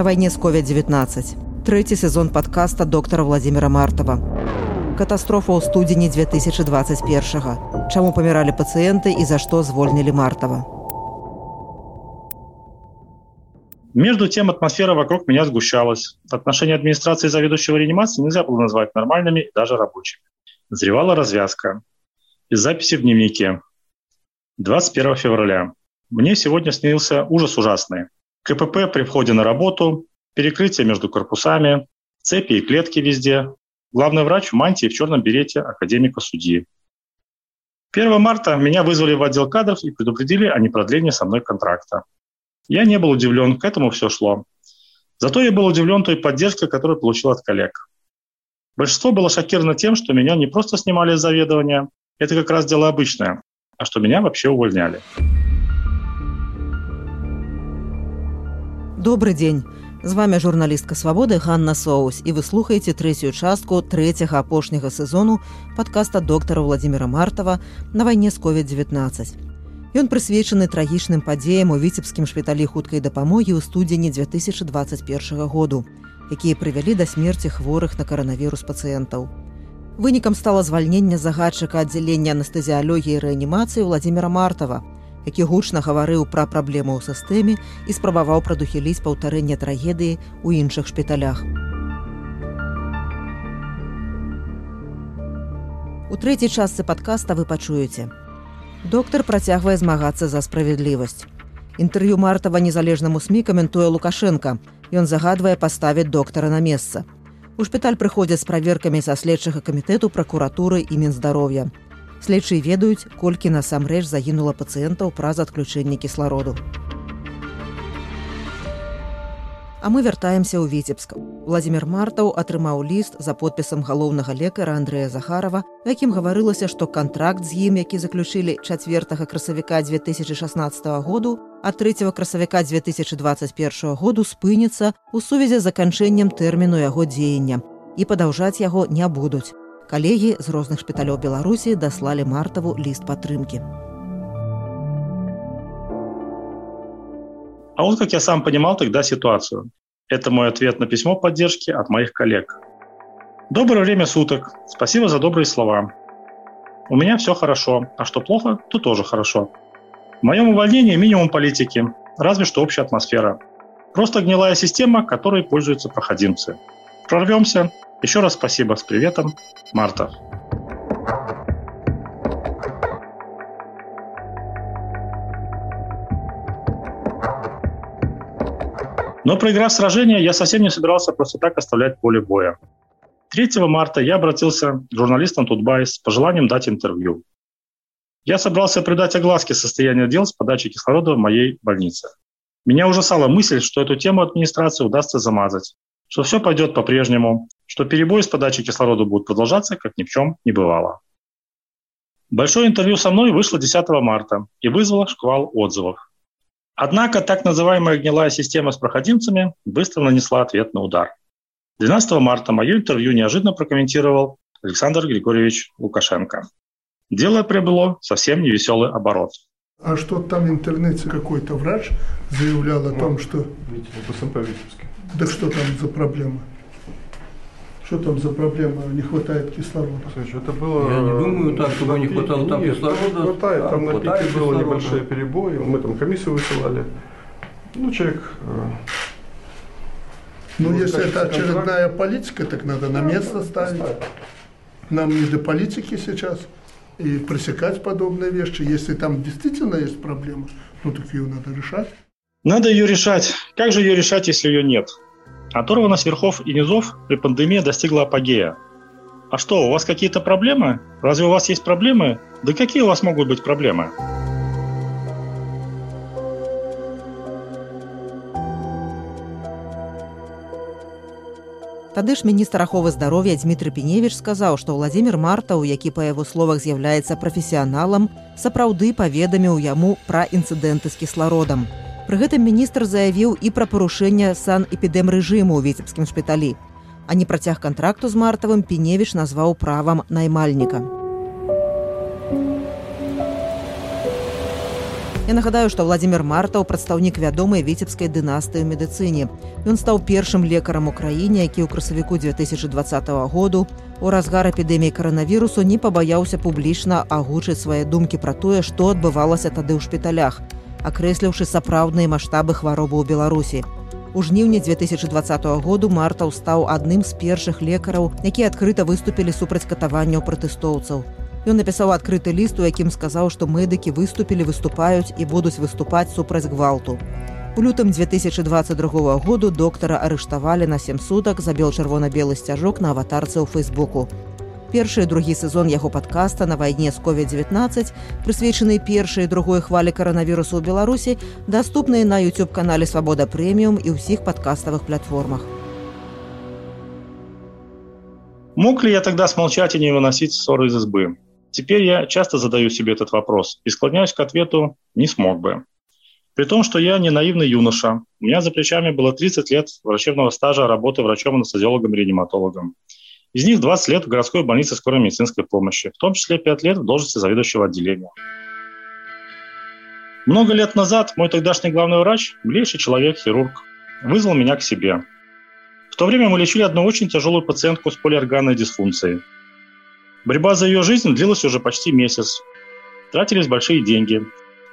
На вайне з COVID-19. Трэці сезон падкаста доктара Владзіміра Мартава. Катастрофа ў студзені 2021. Чаму паміралі пацыенты і за што звольнілі Мартава. Между тем атмосфера вокруг меня сгущалась. Отношения администрации и заведующего реанимации нельзя было назвать нормальными и даже рабочими. Зревала развязка. Из записи в дневнике. 21 февраля. Мне сегодня снился ужас ужасный. КПП при входе на работу, перекрытие между корпусами, цепи и клетки везде. Главный врач в мантии в черном берете академика судьи. 1 марта меня вызвали в отдел кадров и предупредили о непродлении со мной контракта. Я не был удивлен, к этому все шло. Зато я был удивлен той поддержкой, которую получил от коллег. Большинство было шокировано тем, что меня не просто снимали из заведования, это как раз дело обычное, а что меня вообще увольняли. Добрый день. З вами журналістка свабоды Ганна Соус і вы слухаеце трэцюю частку трэцяга апошняга сезону падкаста доктара Владзіміра Мартава на вайне з COVID-19. Ён прысвечаны трагічным падзеям у віцебскім шпіталі хуткай дапамогі ў студзені 2021 году, якія прывялі да смерці хворых на каранавірус пацыентаў. Вынікам стала звальнення загадчыка аддзялення анестэзіялогіі рэанімацыі Владзіміра Мартава, які гучна гаварыў пра праблему ў сістэме і спрабаваў прадухіліць паўтарэнне трагедыі ў іншых шпіталях. У трэцяй частцы падкаста вы пачуеце. Доктар працягвае змагацца за справядлівасць. Інтэрв'ю мартава незалежнаму сМ каментуе Лукашенко. Ён загадвае паставіць доктара на месца. У шпіталь прыходзяць з праверкамі са следчага камітэту пракуратуры і мінздароўя. Следчыя ведаюць, колькі насамрэч загінула пацыентаў праз адключэнне кіслароду. А мы вяртаемся ў віцебска. Владзімир Мартаў атрымаў ліст за подпісам галоўнага лекара Андрэя Захарова, якім гаварылася, што кантракт з ім, які заключылі чацвертага красавіка 2016 году, а трэцяга красавіка 2021 году спыніцца ў сувязі з заканчэннем тэрміну яго дзеяння і падаўжаць яго не будуць. Калегі з розных шпіталёў Беларусі даслалі мартаву ліст падтрымкі. А вот как я сам понимал тогда ситуацию. Это мой ответ на письмо поддержки от моих коллег. Доброе время суток. Спасибо за добрые слова. У меня все хорошо, а что плохо, то тоже хорошо. В моем увольнении минимум политики, разве что общая атмосфера. Просто гнилая система, которой пользуются проходимцы. Прорвемся. еще раз спасибо. С приветом. Марта. Но проиграв сражение, я совсем не собирался просто так оставлять поле боя. 3 марта я обратился к журналистам Тутбай с пожеланием дать интервью. Я собрался придать огласке состояния дел с подачей кислорода в моей больнице. Меня ужасала мысль, что эту тему администрации удастся замазать, что все пойдет по-прежнему, что перебои с подачей кислорода будут продолжаться, как ни в чем не бывало. Большое интервью со мной вышло 10 марта и вызвало шквал отзывов. Однако так называемая гнилая система с проходимцами быстро нанесла ответный удар. 12 марта мое интервью неожиданно прокомментировал Александр Григорьевич Лукашенко. Дело приобрело совсем невеселый оборот. А что там в интернете какой-то врач заявлял о том, что... Да что там за проблема? Что там за проблема? Не хватает кислорода. Слушай, это было... Я не думаю так, чтобы не хватало там Нет, кислорода. Хватает, там на хватает пике было небольшие перебои, мы там комиссию высылали. Ну, человек... э, Ну, если это контракт- очередная политика, так надо на место ставить. Нам не до политики сейчас. И пресекать подобные вещи. Если там действительно есть проблема, ну так ее надо решать. Надо ее решать. Как же ее решать, если ее нет? Оторванность верхов и низов при пандемии достигла апогея. А что, у вас какие-то проблемы? Разве у вас есть проблемы? Да какие у вас могут быть проблемы? Тады ж міністр аховы здароўя Дмітрый Пеневіч сказаў, што Владзімир Мартаў, які па яго словах з'яўляецца прафесіяналам, сапраўды паведаміў яму пра інцыдэнты з кіслародам. Пры гэтым міністр заявіў і пра парушэнне санэпідэмрэжыму ў віцебскім шпіталі. А не працяг кантракту з мартавым Пеневіч назваў правам наймальніка. Я нагадаю, што Владзімир Мартаў прадстаўнік вядомай віцебскай дынастыі медыцыне. Ён стаў першым лекарам у краіне, які ў красавіку 2020 году у разгар эпідэміі каранавірусу не пабаяўся публічна агучыць свае думкі пра тое, што адбывалася тады ў шпіталях, акрэсліўшы сапраўдныя маштабы хваробы ў Беларусі. У жніўні 2020 году Мартаў стаў адным з першых лекараў, якія адкрыта выступілі супраць катаванняў пратэстоўцаў. Ён напісаў адкрыты ліст, у якім сказаў, што медыкі выступілі, выступаюць і будуць выступаць супраць гвалту. У лютым 2022 году доктара арыштавалі на сем сутак забел чырвона-белы сцяжок на аватарцы ў фейсбуку. Першы і другі сезон яго падкаста на вайне з COVID-19, прысвечаны першай і другой хвалі каранавірусу ў Беларусі, даступныя на YouTube канале Свабода прэміум і ўсіх падкаставых платформах. Мог ли я тогда смолчать и не выносить ссоры из избы? Теперь я часто задаю себе этот вопрос и склоняюсь к ответу «не смог бы». При том, что я не наивный юноша. У меня за плечами было 30 лет врачебного стажа работы врачом-анестезиологом и реаниматологом. Из них 20 лет в городской больнице скорой медицинской помощи, в том числе 5 лет в должности заведующего отделения. Много лет назад мой тогдашний главный врач, милейший человек, хирург, вызвал меня к себе. В то время мы лечили одну очень тяжелую пациентку с полиорганной дисфункцией – Борьба за ее жизнь длилась уже почти месяц. Тратились большие деньги.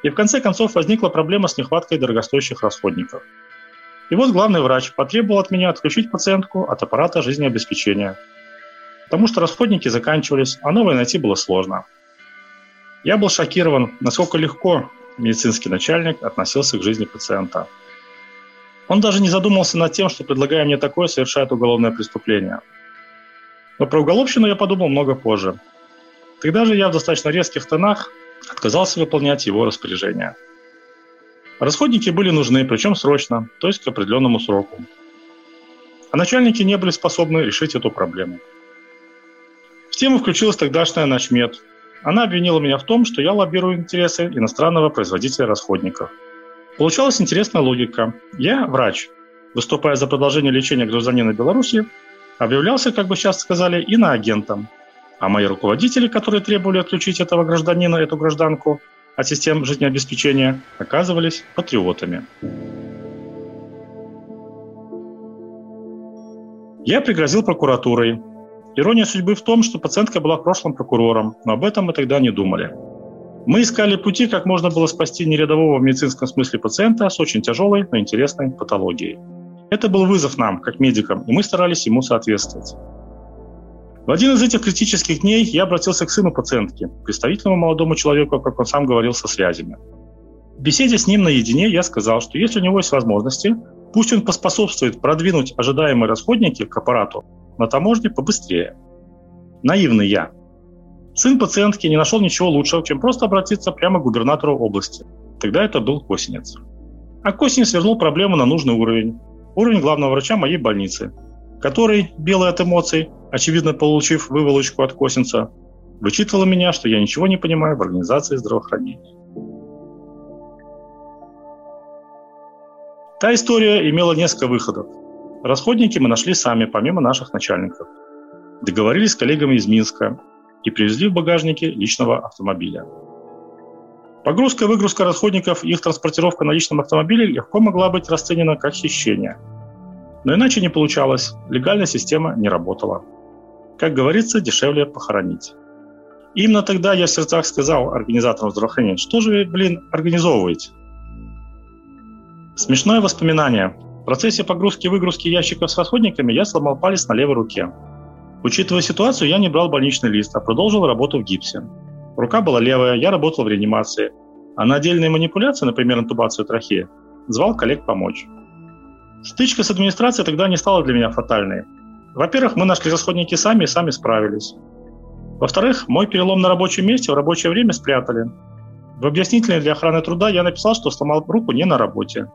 И в конце концов возникла проблема с нехваткой дорогостоящих расходников. И вот главный врач потребовал от меня отключить пациентку от аппарата жизнеобеспечения. Потому что расходники заканчивались, а новые найти было сложно. Я был шокирован, насколько легко медицинский начальник относился к жизни пациента. Он даже не задумался над тем, что, предлагая мне такое, совершает уголовное преступление – но про уголовщину я подумал много позже. Тогда же я в достаточно резких тонах отказался выполнять его распоряжение. Расходники были нужны, причем срочно, то есть к определенному сроку. А начальники не были способны решить эту проблему. В тему включилась тогдашняя начмед. Она обвинила меня в том, что я лоббирую интересы иностранного производителя расходников. Получалась интересная логика. Я врач. Выступая за продолжение лечения гражданина Беларуси, объявлялся, как бы сейчас сказали, иноагентом. А мои руководители, которые требовали отключить этого гражданина, эту гражданку от систем жизнеобеспечения, оказывались патриотами. Я пригрозил прокуратурой. Ирония судьбы в том, что пациентка была в прошлом прокурором, но об этом мы тогда не думали. Мы искали пути, как можно было спасти нерядового в медицинском смысле пациента с очень тяжелой, но интересной патологией. Это был вызов нам, как медикам, и мы старались ему соответствовать. В один из этих критических дней я обратился к сыну пациентки, представительному молодому человеку, как он сам говорил, со связями. В беседе с ним наедине я сказал, что если у него есть возможности, пусть он поспособствует продвинуть ожидаемые расходники к аппарату на таможне побыстрее. Наивный я. Сын пациентки не нашел ничего лучшего, чем просто обратиться прямо к губернатору области. Тогда это был Косинец. А Косинец вернул проблему на нужный уровень уровень главного врача моей больницы, который, белый от эмоций, очевидно получив выволочку от Косинца, вычитывала меня, что я ничего не понимаю в организации здравоохранения. Та история имела несколько выходов. Расходники мы нашли сами, помимо наших начальников. Договорились с коллегами из Минска и привезли в багажнике личного автомобиля. Погрузка и выгрузка расходников и их транспортировка на личном автомобиле легко могла быть расценена как хищение. Но иначе не получалось, легальная система не работала. Как говорится, дешевле похоронить. Именно тогда я в сердцах сказал организаторам здравоохранения, что же вы, блин, организовываете? Смешное воспоминание. В процессе погрузки и выгрузки ящиков с расходниками я сломал палец на левой руке. Учитывая ситуацию, я не брал больничный лист, а продолжил работу в гипсе. Рука была левая, я работал в реанимации. А на отдельные манипуляции, например, интубацию трахеи, звал коллег помочь. Стычка с администрацией тогда не стала для меня фатальной. Во-первых, мы нашли расходники сами и сами справились. Во-вторых, мой перелом на рабочем месте в рабочее время спрятали. В объяснительной для охраны труда я написал, что сломал руку не на работе.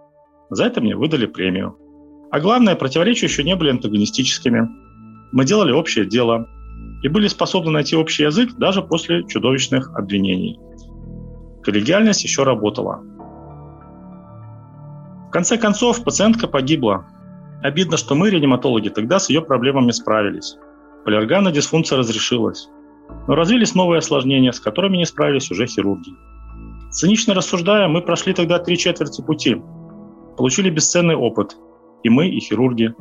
За это мне выдали премию. А главное, противоречия еще не были антагонистическими. Мы делали общее дело и были способны найти общий язык даже после чудовищных обвинений. Коллегиальность еще работала. В конце концов, пациентка погибла. Обидно, что мы, реаниматологи, тогда с ее проблемами справились. Полиорганная дисфункция разрешилась. Но развились новые осложнения, с которыми не справились уже хирурги. Цинично рассуждая, мы прошли тогда три четверти пути. Получили бесценный опыт. И мы, и хирурги,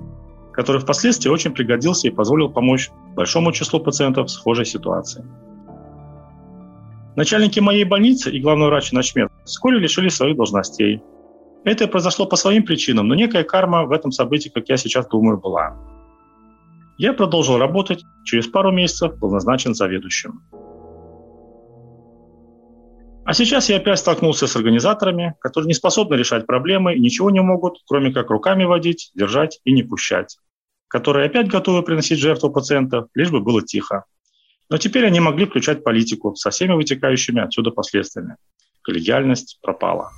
который впоследствии очень пригодился и позволил помочь большому числу пациентов в схожей ситуации. Начальники моей больницы и главный врач Начмед вскоре лишили своих должностей. Это произошло по своим причинам, но некая карма в этом событии, как я сейчас думаю, была. Я продолжил работать, через пару месяцев был назначен заведующим. А сейчас я опять столкнулся с организаторами, которые не способны решать проблемы и ничего не могут, кроме как руками водить, держать и не пущать, которые опять готовы приносить жертву пациентов, лишь бы было тихо. Но теперь они могли включать политику со всеми вытекающими отсюда последствиями. Коллегиальность пропала.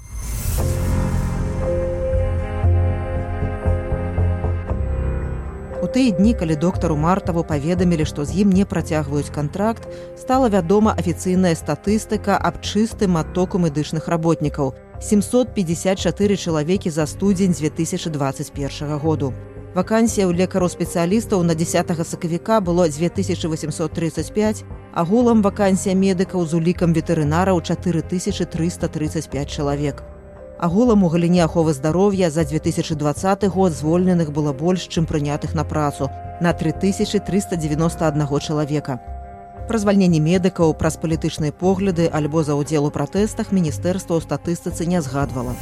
У тыя дні, калі доктару Мартаву паведамілі, што з ім не працягваюць кантракт, стала вядома афіцыйная статыстыка аб чыстым адтоку медычных работнікаў. 754 чалавекі за студзень 2021 году. Вакансія ў лекараў спецыялістаў на 10 сакавіка было 2835, агулам вакансія медыкаў з улікам ветэрынараў 4335 чалавек. Агулам у галіне аховы здароўя за 2020 год звольненых было больш, чым прынятых на працу на 3391 чалавека. Пра звальненне медыкаў праз палітычныя погляды альбо за ўдзел у пратэстах міністэрства ў статыстыцы не згадвала.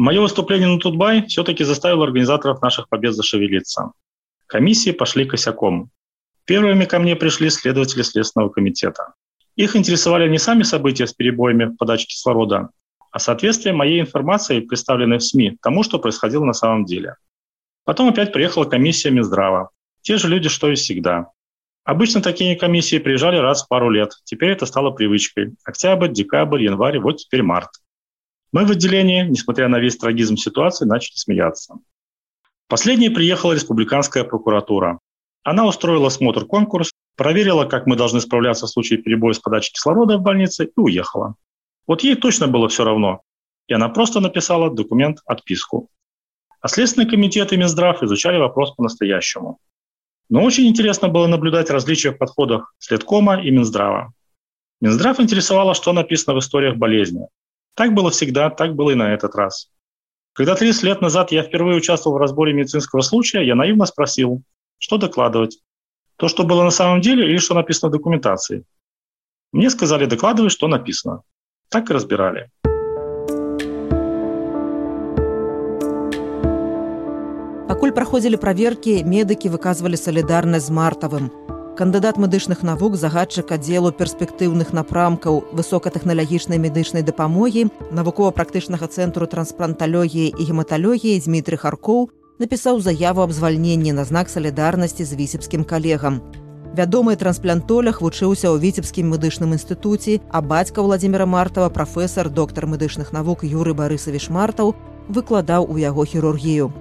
Мое выступление на Тутбай все-таки заставило организаторов наших побед зашевелиться. Комиссии пошли косяком. Первыми ко мне пришли следователи Следственного комитета. Их интересовали не сами события с перебоями в подаче кислорода, а соответствие моей информации, представленной в СМИ, тому, что происходило на самом деле. Потом опять приехала комиссия Минздрава. Те же люди, что и всегда. Обычно такие комиссии приезжали раз в пару лет. Теперь это стало привычкой. Октябрь, декабрь, январь, вот теперь март. Мы в отделении, несмотря на весь трагизм ситуации, начали смеяться. Последней приехала республиканская прокуратура. Она устроила смотр-конкурс, проверила, как мы должны справляться в случае перебоя с подачей кислорода в больнице и уехала. Вот ей точно было все равно. И она просто написала документ отписку. А Следственный комитет и Минздрав изучали вопрос по-настоящему. Но очень интересно было наблюдать различия в подходах Следкома и Минздрава. Минздрав интересовало, что написано в историях болезни. Так было всегда, так было и на этот раз. Когда 30 лет назад я впервые участвовал в разборе медицинского случая, я наивно спросил, что докладывать, то, что было на самом деле, или что написано в документации. Мне сказали, докладывай, что написано. Так и разбирали. Пакуль праходзілі праверкі, медыкі выказвалі салідарнасць з мартавым. Кандыдат медычных навук загадчык аддзелу перспектыўных напрамкаў высокатэхналагічнай медычнай дапамогі навукова-практычнага цэнтру транспланталогіі і гематалогіі Дмітрый Харкоў напісаў заяву аб звальненні на знак салідарнасці з вісебскім калегам. Вядомы трансплантолях вучыўся ў віцебскім медычным інстытуце, а бацька Владзіміра Мартава, прафесор, доктар медычных навук Юры Барысавіш Мартаў выкладаў у яго хірургію.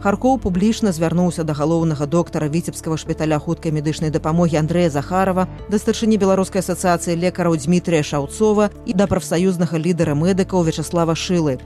Харкоў публічна звярнуўся да галоўнага доктара віцебскага шпіталя хуткай медычнай дапамогі Андрэя Захарова, да старшыні беларускай асацыяцыі лекараў Дмітрия Шаўцова і да прафсаюзнага лідара медыкаў Вячаслава Шылы.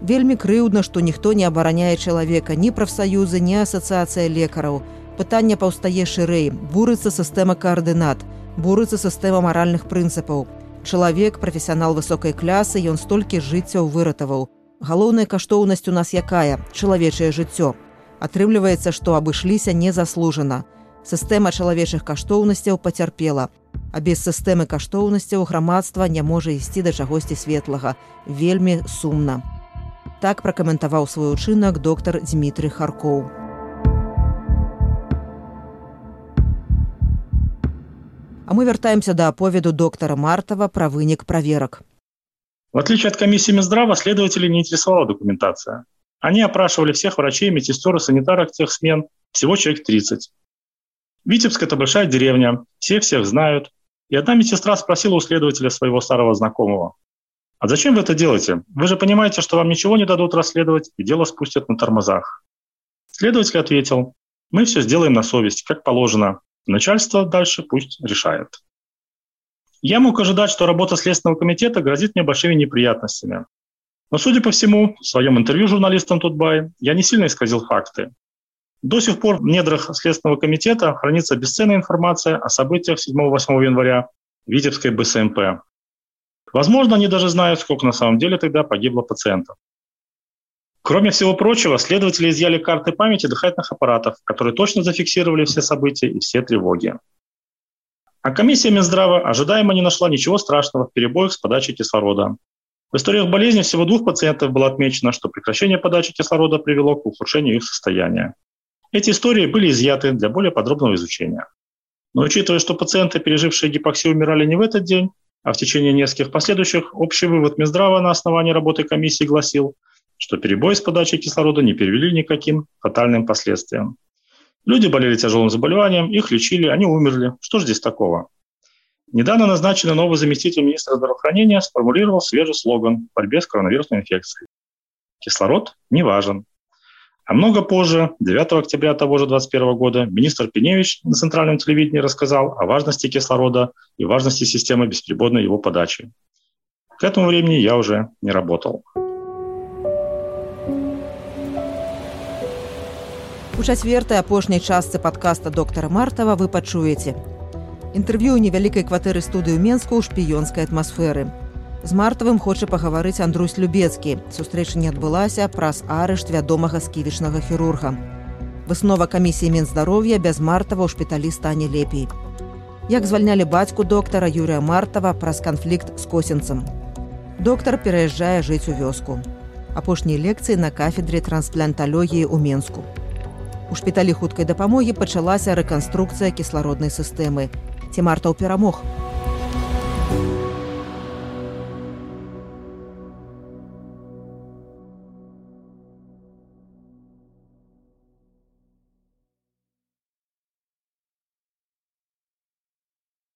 Вельмі крыўдна, што ніхто не абараняе чалавека, ні прафсаюзы, ні асацыяцыя лекараў. Пытанне паўстае шырэй, бурыцца сістэма каардынат, бурыцца сістэма маральных прынцыпаў. Чалавек, прафесіянал высокай клясы, ён столькі жыццяў выратаваў. Галоўная каштоўнасць у нас якая чалавечае жыццё. Атрымліваецца, што абышліся незаслужана. Сістэма чалавечых каштоўнасцяў пацярпела. А без сістэмы каштоўнасцяў грамадства не можа ісці да чагосьці светлага. Вельмі сумна так пракаментаваў свой учынак доктар Дмітрый Харкоў. А мы вяртаемся да аповеду доктара Мартова пра вынік праверак. В отличие от комиссии Минздрава, следователи не интересовала документация. Они опрашивали всех врачей, медсестер и санитарок тех смен, всего человек 30. Витебск – это большая деревня, все всех знают. И одна медсестра спросила у следователя своего старого знакомого, а зачем вы это делаете? Вы же понимаете, что вам ничего не дадут расследовать, и дело спустят на тормозах. Следователь ответил, мы все сделаем на совесть, как положено. Начальство дальше пусть решает. Я мог ожидать, что работа Следственного комитета грозит мне большими неприятностями. Но, судя по всему, в своем интервью журналистам Тутбай я не сильно исказил факты. До сих пор в недрах Следственного комитета хранится бесценная информация о событиях 7-8 января Витебской БСМП. Возможно, они даже знают, сколько на самом деле тогда погибло пациентов. Кроме всего прочего, следователи изъяли карты памяти дыхательных аппаратов, которые точно зафиксировали все события и все тревоги. А комиссия Минздрава ожидаемо не нашла ничего страшного в перебоях с подачей кислорода. В историях болезни всего двух пациентов было отмечено, что прекращение подачи кислорода привело к ухудшению их состояния. Эти истории были изъяты для более подробного изучения. Но учитывая, что пациенты, пережившие гипоксию, умирали не в этот день, а в течение нескольких последующих, общий вывод Минздрава на основании работы комиссии гласил, что перебои с подачей кислорода не привели никаким фатальным последствиям. Люди болели тяжелым заболеванием, их лечили, они умерли. Что же здесь такого? Недавно назначенный новый заместитель министра здравоохранения сформулировал свежий слоган в борьбе с коронавирусной инфекцией. Кислород не важен. А много позже, 9 октября того же 2021 года, министр Пеневич на центральном телевидении рассказал о важности кислорода и важности системы бесперебойной его подачи. К этому времени я уже не работал. Чацвертай апошняй частцы падкаста доктара Мартава вы пачуеце. Інтэрв'ю ў невялікай кватэры студыю Менску ў шпіёнскай атмасферы. З мартавым хоча пагаварыць Андрусь Любецкі. Сустрэча не адбылася праз арышт вядомага сківічнага хірурга. Выснова камісіі Мінздароўя без мартава ў шпіталі стане лепей. Як звальнялі бацьку доктара Юрыя Мартава праз канфлікт з косінцам. Доктар пераязджае жыць у вёску. Апошнія лекцыі на кафедры транспланталогіі ў Менску. У шпіталі хуткай дапамогі пачалася рэканструкцыя кіслароднай сістэмы. Ці мартаў перамог.